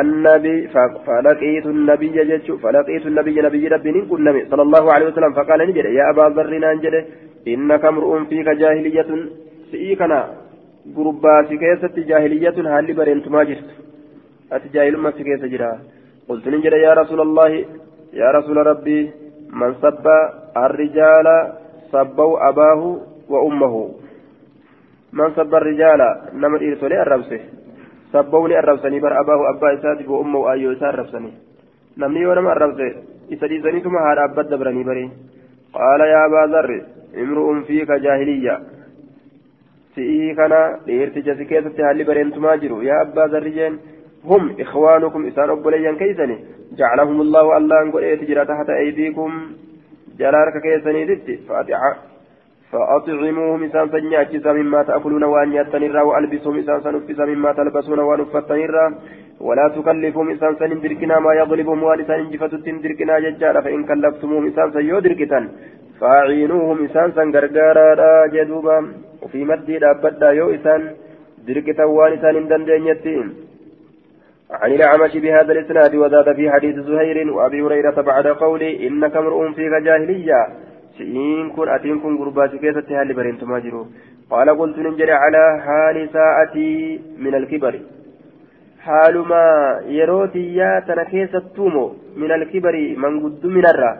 النبي فلقيت النبي جدت فلقيت النبي نبي ربي نقول صلى الله عليه وسلم فقال نجده يا أبا ذر ننجده إنك امرؤ فيك جاهلية سئيكنا قربا في كيسة جاهلية هل برنت ما جرت أتجاهل ما في كيسة جرا قلت ننجده يا رسول الله يا رسول ربي من سب الرجال سبوا أباه وأمه من سب الرجال نمر إرسولي الربسه سبوني الربسني بر أباه أبا إساتي وأمه أيو إسات الربسني نمني ونما الربسه إسديسني ثم هذا أبا دبرني بري قال يا أبا ذر امرؤ فيك جاهلية سئي كان لإرتجا سكيتة هالي برين تماجروا يا أبا ذر جين هم إخوانكم إسان أبوليا كيسني جعلهم الله الله أنقل إيه تحت أيديكم جلالك كيسني ذتي فأطعموهم إسان سنياكسا مما تأكلون وأن يتنرى وألبسهم إسان سنفسا مما تلبسون ونفتنرى ولا تكلفهم إسان سنندركنا ما يغلبهم وأنسان انجفة تندركنا ججالا فإن كلفتموهم إسان سيودركتا فأعينوهم إسان سنغرغارا جدوبا وفي مدي لابدا يو إسان دركتا وأنسان اندندنيتين عن الأعمش بهذا الإسناد وزاد في حديث زهير وأبي هريرة بعد قولي إنك امرؤ فيك جاهلية شيء كن أتين كن غربات كيست هالي برين تماجرو قال قلت ننجري على حال ساعتي من الكبر حال ما يروتي يا تنكيس التومو من الكبر من قد من الرا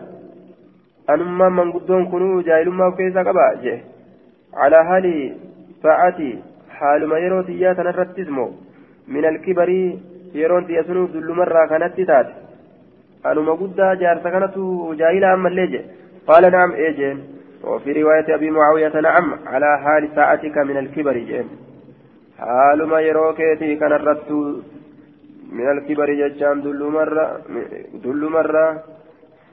أنما من قدون كنو جاهل ما كيسا قبا على حال ساعتي حال ما يروتي يا تنرتزمو من الكبر يرون يسنو ذل مرة كانت تات أنما قد جارسا كانت جاهلا أما الليجي قال نعم إيجين وفي رواية أبي معاوية نعم على حال ساعتك من الكبر جين. حال ما يروكيتي كان الرد من الكبر ججان دل مرة دل مرة.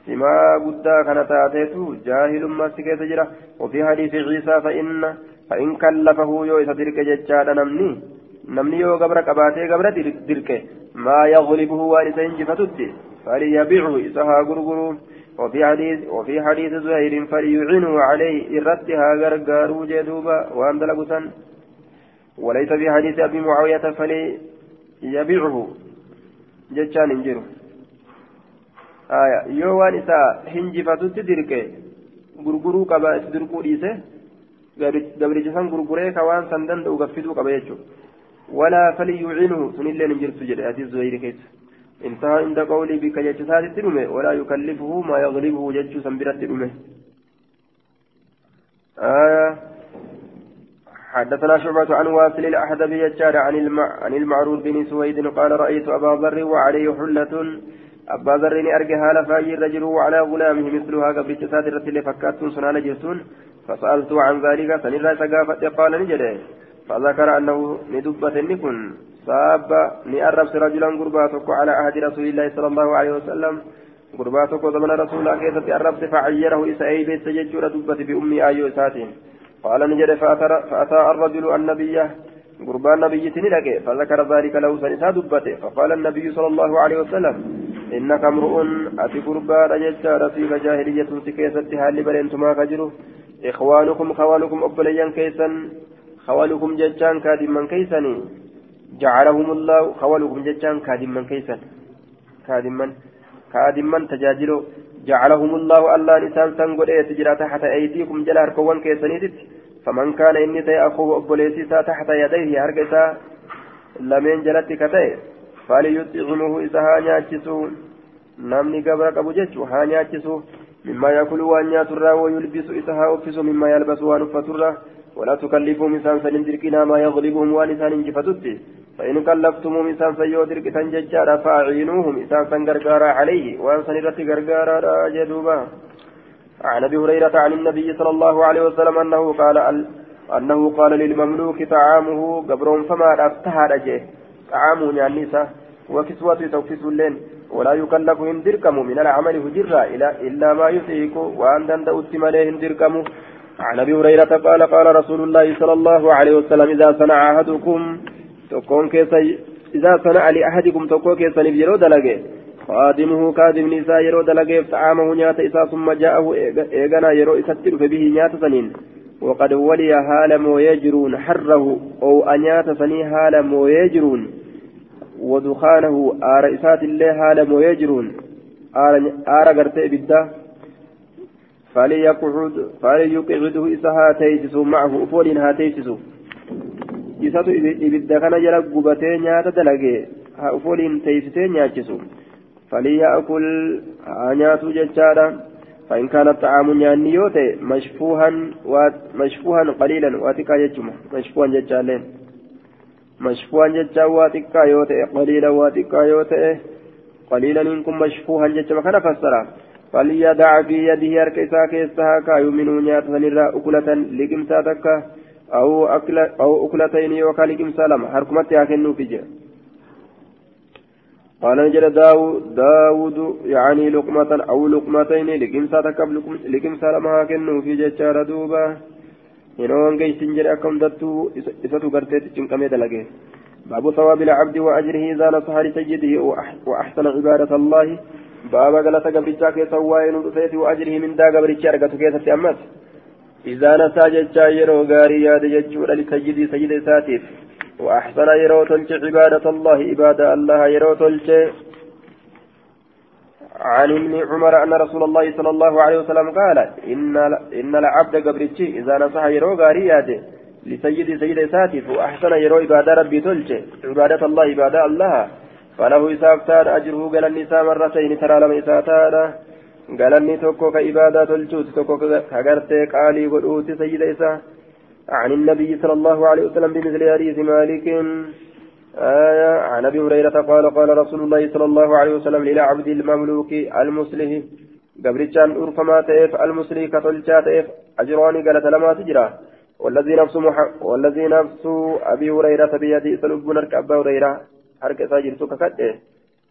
سما قدا كان تاتيتو جاهل ما سكيت جرا وفي حديث عيسى فإن فإن كلفه يو إسدرك ججان نمني نمني يو قبر قباتي قبر درك ما يغلبه وان سينجفتت فليبيعه إسها قرقرون وفي حديث وفي حديث زهير فليعنوا عليه إرتها غرغارو جدوبا وأن دلقسا وليس في حديث أبي معاوية فليبيعه جتشان انجرو آية يوان إساء هنجفة تدرك gurguruu qaba itti dirquu dhiise gabricha san gurguree ka waan san danda'u gaffiduu qaba jechuudha. Falyuucinhu sunillee hin jirtu jedhe hadiis zuhayri keessa. انتهى عند قولي بك يجساد الدمه ولا يكلفه ما يغلبه جج سنبرة الدمه آه حدثنا شعبة عن واصل الأحدبي يجار عن المع... عن المعروف بن سويد قال رأيت أبا ذر وعليه حلة أبا ذر أرجى هال فاجر رجل وعلى غلامه مثلها قبل جساد الرسل فكات سنان جسون فسألت عن ذلك سنرى سقافة قال نجده فذكر أنه ندبة نكن صاب نأرب رجلا قرباتك على عهد رسول الله صلى الله عليه وسلم قرباتك زمن رسول الله كيف أربت فعيره إسأي بيت تججر دبة بأمي آيو ساتين قال نجد فأتى الرجل النبي قربان نبي تنلك فذكر ذلك له سنسا دبته فقال النبي صلى الله عليه وسلم إنك امرؤ أتي قربان ججار في جاهلية سكيستها لبلنتما فجره إخوانكم خوانكم أبليا كيسا خوالكم ججان كادما كيسني جعلهم الله خوالكم ججان كادما كيسا. كادما كادما تجاجلوا جعلهم الله الله نسان سنقل تجرى تحت أيديكم جلار كوان كيسنيتت فمن كان إني تي أخوه أبوليسيسا تحت يديه هرقسا لمن جلت كتئ فليطعمه إذا هانياتشسو نمني قبر أبو جيتشو هانياتشسو مما يأكل وأن ترى ويلبس إذا أوفس مما يلبس وأنفترى ولا تكلفوا مسان سنندركنا ما يغلبهم وأنسان انجفتت فإن كلفتم مسان سيودر كتن ججارا فأعينوهم. إسان سنغرغارا عليه وأنسان رتي غرغارا جدوبا عن أبي هريرة عن النبي صلى الله عليه وسلم أنه قال أنه قال للمملوك طعامه قبرهم فما أفتها رجه طعامه نعنيسة وكسوة توكس اللين. ولا يكلف هندركم من العمل هجرا إلا ما يطيق وأن دندأت مليه هندركم عن أبي هريرة قال قال رسول الله صلى الله عليه وسلم إذا صنع أحدكم تكون كيس إذا صنع لأحدكم تكون كيس يرو دلقه. خادمه كادم نساء يرو دلقه. طعامه نيات إسا ثم جاءه إيغانا يرو إستر فبه نيات سنين. وقد ولي هال مويجرون حره. أو أنيات سني هال مويجرون. ودخانه آر إسات الله هال مويجرون آر قرتي بالده فليقعد فليقعده إسها تيجس معه أفول هاتيجس إساتو إبدا كان جرى قبتين نياتا دلقي ها أفول تيجسين نياتشسو فليأكل نياتو ججارا فإن كان الطعام نياني يوتي مشفوها مشفوها قليلا واتكا يجمع مشفوها ججالين مشفوها ججا واتكا يوتي قليلا واتكا يوتي قليلا إنكم مشفوها ججا. كان فسرا فليدع في يده أركيسا كيسها كايو منو نيات سنرى أكلة لقمسا تكا أو أكل أو أكلتين يوكا لقمسا لما. حركمت ياكنو في جه قال نجد داود, داود يعني لقمة أو لقمتين لقمسا تكا لقمسا لما هاكنو في جه دوبا ينوان جيش سنجر أكم دتو إساتو قرتيت جنكمي دلقه باب ثواب العبد وأجره إذا نصح لسيده وأحسن عبادة الله بابا غلطة قبرتشا كيسا وائن وأجره من دا قبرتشا أرقته كيسا أمس إذا نسى ججا يرو غاري ياد لسجد سجد ساتف وأحسن يرو عبادة الله عبادة الله يرو عن ابن عمر أن رسول الله صلى الله عليه وسلم قال إن إن العبد قبرتشي إذا نصح يرو غاري ياد لسيد سجد ساتف وأحسن يرو عبادة ربي تلش عبادة الله عبادة الله. فله إساف تار أجره قال النساء مرتين ترى لم إساتار قال الني توكو كإبادة الجود توكو كغرتي قالي قلوت سيد إسا عن النبي صلى الله عليه وسلم بمثل حديث مالك. آية عن أبي هريرة قال قال رسول الله صلى الله عليه وسلم للعبد المملوك المسلم قبرتشان أرفما تئف المسلم كتلشا تئف أجراني قالت لما تجرى. والذي نفس مح... والذي نفس أبي هريرة بيده سلب أبا هريرة isaa jirtu kakadhe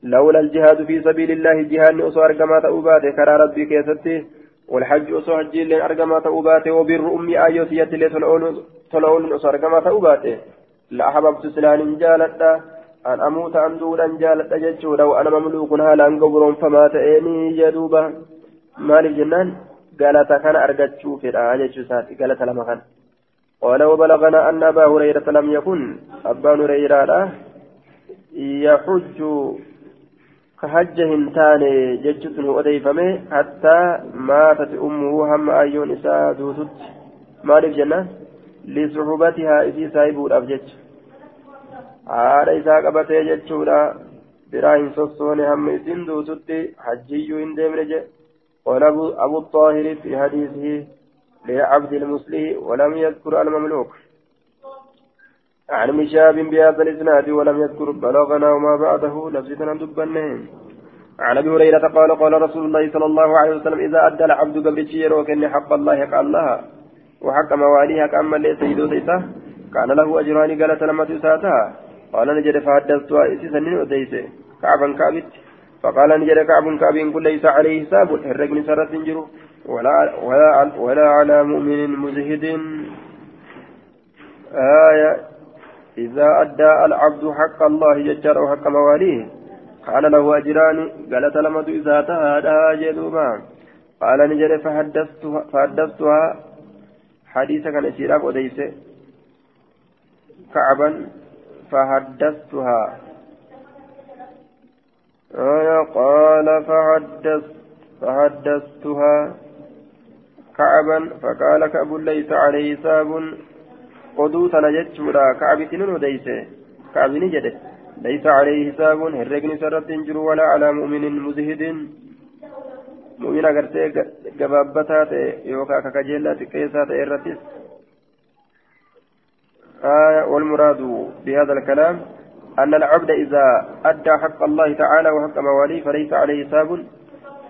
لولا الجهاد في سبيل الله جهاد أصو أرقما تأوباته كرا ربي كيستي. والحج أصو حج لين أرقما تأوباته وبر أمي آيوت يتلي تلعون أصو أرقما تأوباته. لا أحببت سلان جالتا أن أموت أن دولا جالتا ججو لو أنا مملوك هالا قبر فما تأني جدوبا. مال الجنان قالتا كان أرقتشو في الآية ساتي. قالتا لما كان. قال وبلغنا أن أبا هريرة لم يكن. أبا هريرة يحج كحج هنتان ججت أديفمه حتى ماتت أمه هم أيون إساء دوتت. مالف جنة لصحبتها إسي سايبو الأبجج haadha isaa qabatee jechuudha biraa hin sossoone hamma isin duututti hajjiyyuu hin deemne je قال أبو, الطاهر في حديثه لعبد المسلم ولم يذكر المملوك. عن مشاب بهذا الإسناد ولم يذكر بلغنا وما بعده لفظنا دبنه. عن أبي هريرة قال قال رسول الله صلى الله عليه وسلم إذا أدى العبد قبل شير وكان حق الله حق الله. وحق مواليه حق أما ليس يدوسيته كان له أجران قالت لما تساتها قال نجد فحدثتها إسسنين وديسه كعبا كعبت فقال نجد كعب كعب كل ليس عليه حساب. الرجل سرت جرو ولا ولا ولا على مؤمن مزهد آية. إذا أدى العبد حق الله ججر وحق مواليه. قال له أجران قال تلمت إذا تهادى جدوبا. قال نجد فحدثتها, فحدثتها حديثا كان إسيراك وديسه كعبا فحدثتها. آية قال فحدث فحدثتها. كعبا فقال كعب ليس عليه حساب. قدوت نجتشورا كعب سنن وديسه كعب نجده ليس عليه حساب. هرقني سرت ولا على مؤمن مزهد. مؤمن أغرتي قبابتا يوكا ككجيلا تكيسا تيرتس آية والمراد بهذا الكلام أن العبد إذا أدى حق الله تعالى وحق مواليه فليس عليه حساب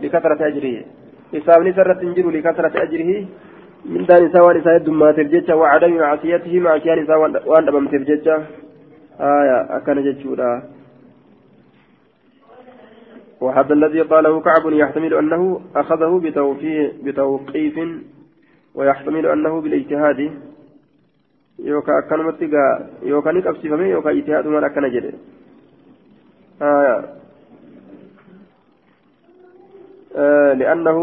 لكثرة أجره حساب نسرة تنجر لكثرة أجره من دان سوى نساء ما ترجتها وعدم معصيته مع كان نساء وأن أمام ترجتها آية أكن جتشورا وهذا الذي قاله كعب يحتمل أنه أخذه بتوقيف ويحتمل أنه بالاجتهاد. yookaan akkanumatti gaa yookaan ni qabsiifame yookaan itihaadumaan akkana jedhe لأنه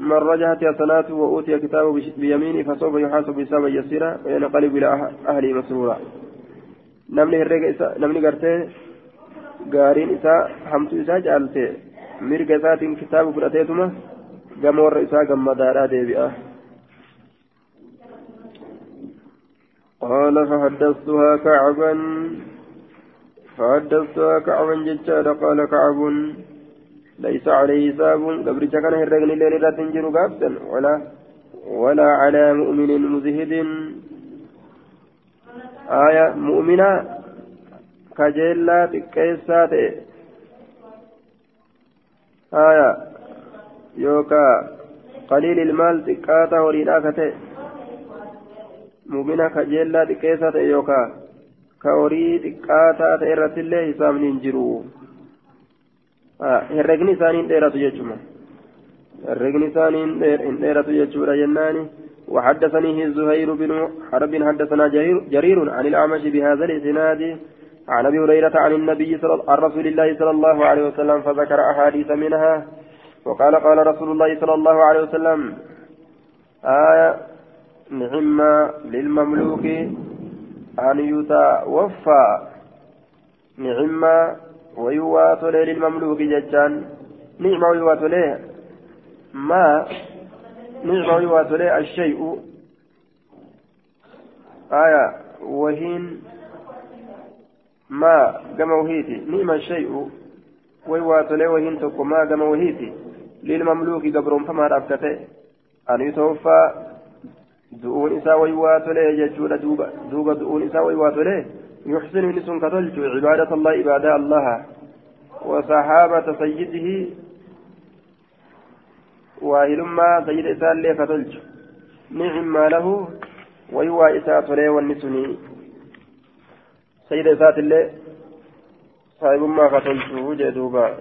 من رجحت حسناته وأوتي كتابه بيمينه فسوف يحاسب حسابا يسيرا وينقلب إلى أهله مسرورا. نمني هرقة نمني قرتي إساء حمت إساء جعلتي مرقة إساء كتاب فرأتيتما قام ور إساء قام مدارا ديبئة قال فحدثتها كعبا فحدثتها كعبا ججارا قال كعب ليس عليه حساب قبل كان هرقن الليل لا تنجر قابسا ولا ولا على مؤمن مزهد آية مؤمنة كجيلا تكيسات آية يوكا قليل المال تكاتا وريدا كتئ mumina kajeellaa xiqqeessaa ta'e yookaan ka horii xiqqaataa ta'e irrattillee hisaabni hin jiru herregni isaanii hin dheeratu jechuudha herregni isaanii hin dheeratu jechuudha jennaani وحدثني زهير بن حرب حدثنا جرير عن الأعمش بهذا الإسناد عن أبي هريرة عن النبي صلى عن الله صلى الله عليه وسلم فذكر أحاديث منها. وقال قال رسول الله صلى الله عليه وسلم آية نعم للمملوك أن يتوفى. نعم ويوات للمملوك ججان نعم ويوات ما نعم ويوات الشيء؟ آية وهين ما كما وهيتي نعم الشيء. ويوات له وهين تكو ما كما وهيتي للمملوك قبرهم فما رأبكته أن يتوفى isaa waywaa tolee jechuudha duuba du'uun isaa waywaa tolee يحسن من سن كتلج عبادة الله عبادة الله. وصحابة سيده. واهلما سيد إسان لي كتلج نعم ما له. ويوا إساءة لي والنسني سيد إساءة لي صاحب ما كتلج جدوبا